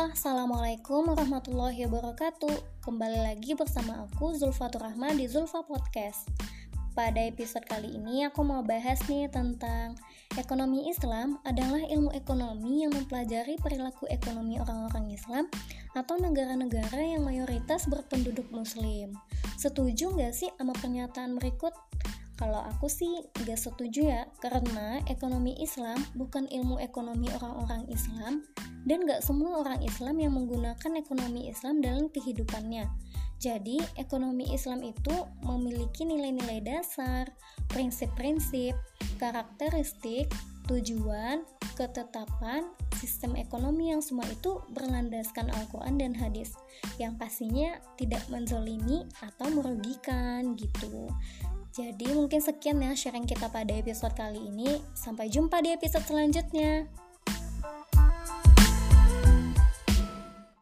Assalamualaikum warahmatullahi wabarakatuh. Kembali lagi bersama aku Zulfatur Rahma di Zulfa Podcast. Pada episode kali ini aku mau bahas nih tentang Ekonomi Islam adalah ilmu ekonomi yang mempelajari perilaku ekonomi orang-orang Islam Atau negara-negara yang mayoritas berpenduduk muslim. Setuju nggak sih sama pernyataan berikut? Kalau aku sih gak setuju ya, karena ekonomi Islam bukan ilmu ekonomi orang-orang Islam, dan gak semua orang Islam yang menggunakan ekonomi Islam dalam kehidupannya. Jadi, ekonomi Islam itu memiliki nilai-nilai dasar, prinsip-prinsip, karakteristik, tujuan, ketetapan, sistem ekonomi yang semua itu berlandaskan Al-Quran dan hadis yang pastinya tidak menzolimi atau merugikan gitu. Jadi mungkin sekian ya sharing kita pada episode kali ini. Sampai jumpa di episode selanjutnya.